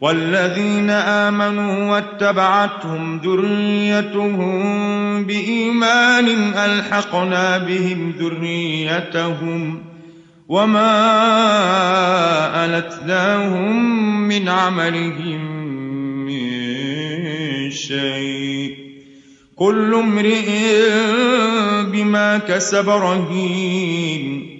والذين آمنوا واتبعتهم ذريتهم بإيمان ألحقنا بهم ذريتهم وما ألتناهم من عملهم من شيء كل امرئ بما كسب رهين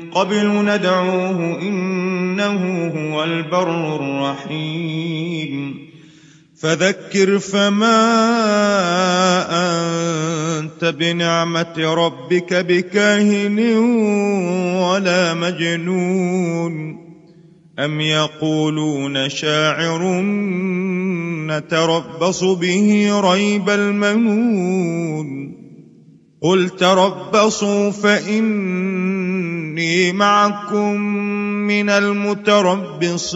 قبل ندعوه إنه هو البر الرحيم. فذكر فما أنت بنعمة ربك بكاهن ولا مجنون. أم يقولون شاعر نتربص به ريب المنون. قل تربصوا فإني معكم من المتربصين.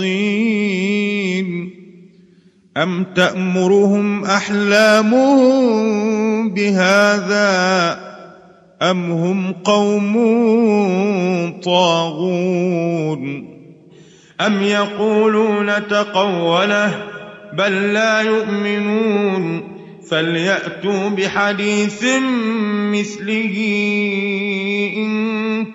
أم تأمرهم أحلامهم بهذا؟ أم هم قوم طاغون؟ أم يقولون تقوله بل لا يؤمنون؟ فليأتوا بحديث مثله.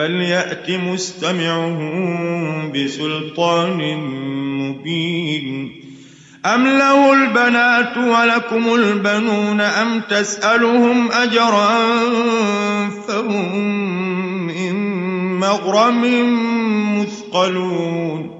فليأت مستمعهم بسلطان مبين أم له البنات ولكم البنون أم تسألهم أجرا فهم من مغرم مثقلون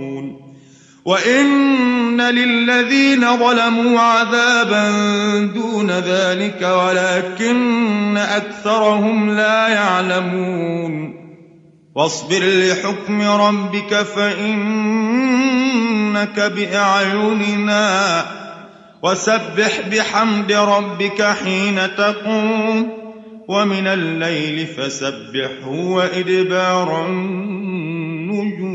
وإن للذين ظلموا عذابا دون ذلك ولكن أكثرهم لا يعلمون واصبر لحكم ربك فإنك بأعيننا وسبح بحمد ربك حين تقوم ومن الليل فسبحه وإدبار النجوم